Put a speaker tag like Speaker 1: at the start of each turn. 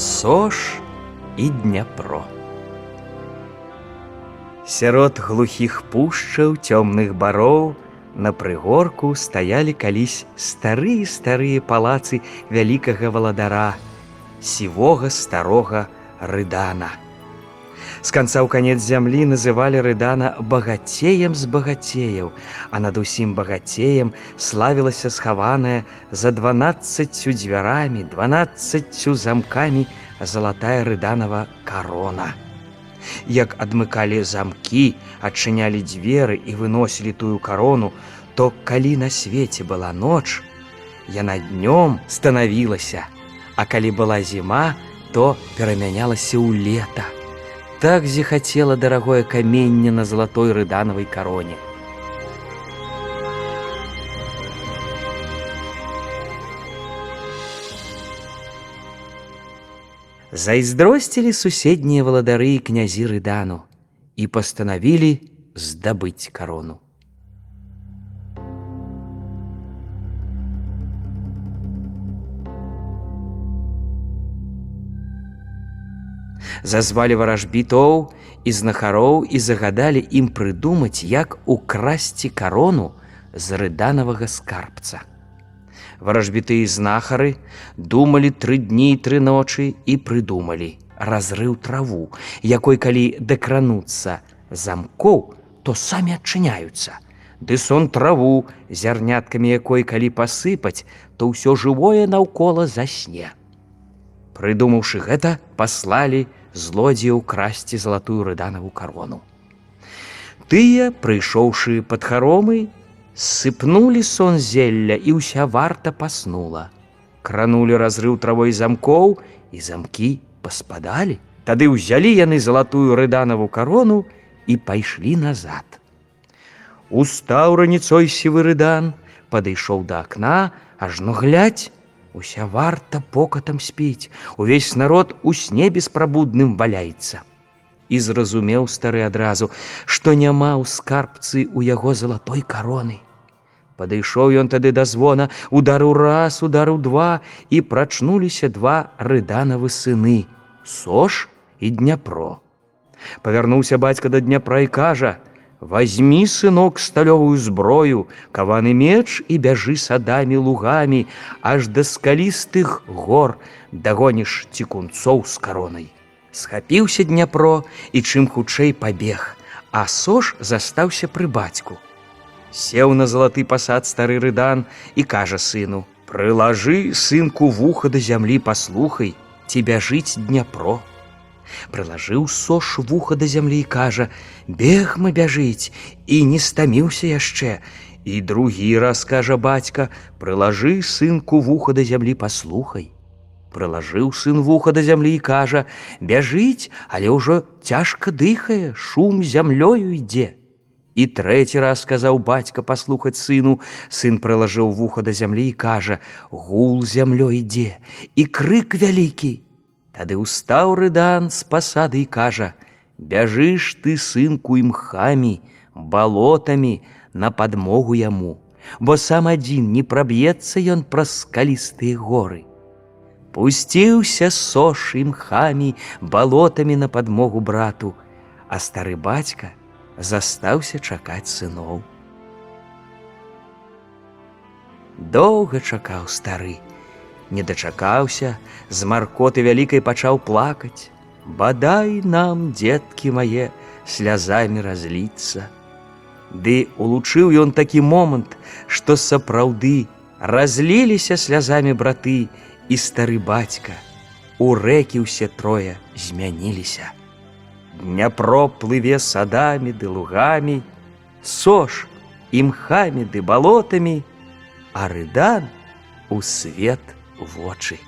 Speaker 1: Сош і Дняпро. Сярод глухіх пушчаў цёмных бароў на прыгорку стаялі калісь старыя старыя палацы вялікага валадара, сівога старога рыдана. З канца ў канец зямлі называлі рыдана багацеем з багацеяў, а над усім багацеем славілася схаваная за дванаццаццю дзвярамі, дванаццаццю замкамі залатая рыданова карона. Як адмыкалі замкі, адчынялі дзверы і выносілі тую карону, то калі на свеце была ноч, яна днём станавілася, а калі была зіма, то перамянялася ў лета. Так зіхацела дарагое каменне на залатой рыданавай кароне. Зайздросцілі суседнія валадары і князі рыдану і пастанавілі здабыць карону. Зазвалі варажбітоў і знахароў і загадалі ім прыдумаць, як украсці карону з рыданавага скарбца. Варажбітыя знахары думалі тры дні і тры ночы і прыдумалі разрыў траву, якой калі дакрануцца замкоў, то самі адчыняюцца. Ды сон траву, зярняткамі якой калі пасыпаць, то ўсё жывое наўкола засне. Прыдумаўшы гэта, паслалі злодзеяў красці залатую рыданаву карону. Тыя, прыйшоўшы пад харомы, сыпнулі сон зелля і ўся варта паснула. Кранулі разрыў травой замкоў і замкі паспадалі. Тады ўзялі яны залатую рыданаву карону і пайшлі назад. Устаў раніцой сівы рыдан, падышоў да акна, ажно глядь, Уся варта покатам спіць, увесь народ у сне беспрабудным валяецца. І зразумеў стары адразу, што няма ў скарбцы ў яго залатой кароны. Падышоў ён тады да звона, удару раз, удару два і прачнуліся два рыданавы сыны, Сош і Дняпро. Павярнуўся бацька да Дняпра і кажа: « Вазьмі сынок сталёвую зброю, каваны меч і бяжы садамі лугамі, аж да скалістых гор дагоніш цікунцоў з каронай. Схапіўся Дняпро і чым хутчэй пабег, а сош застаўся пры бацьку. Сеў на залаты пасад стары рыдан і кажа сыну: « Прылажы сынку вуха да зямлі паслухай, ці бяжыць Дняпро. Прылажыў сош вуха да зямлі і кажа: « Бег мы бяжыць і не стаміўся яшчэ. І другі раз кажа бацька, прылажы сынку вуха да зямлі паслухай. Прылажыў сын вуха да зямлі і кажа: « Бяжыць, але ўжо цяжка дыхае, шум зямлёю ідзе. І трэці раз сказаў бацька паслухаць сыну, сын прылажыў вуха да зямлі і кажа: « Гул зямлё ідзе і крык вялікі, Тады ўстаў рыдан з пасады і кажа: « Бяжыш ты сынку імхамі, балотамі на падмогу яму, бо сам адзін не праб'ецца ён праз скалістыя горы. Пусціўся сош імхамі, балотамі на падмогу брату, а стары бацька застаўся чакаць сыноў. Доўга чакаў стары, не дачакаўся, з маркоты вялікай пачаў плакаць. Бадай нам, дзеткі мае, слязамі разліцца. Ды улучыў ён такі момант, што сапраўды разліліся слязамі браты і стары бацька. У рэкі ўсе трое змяніліся. Дняпро плыве садамі ды лугамі, Сош імхамі ды балотамі, а рыдан у свет, вочы.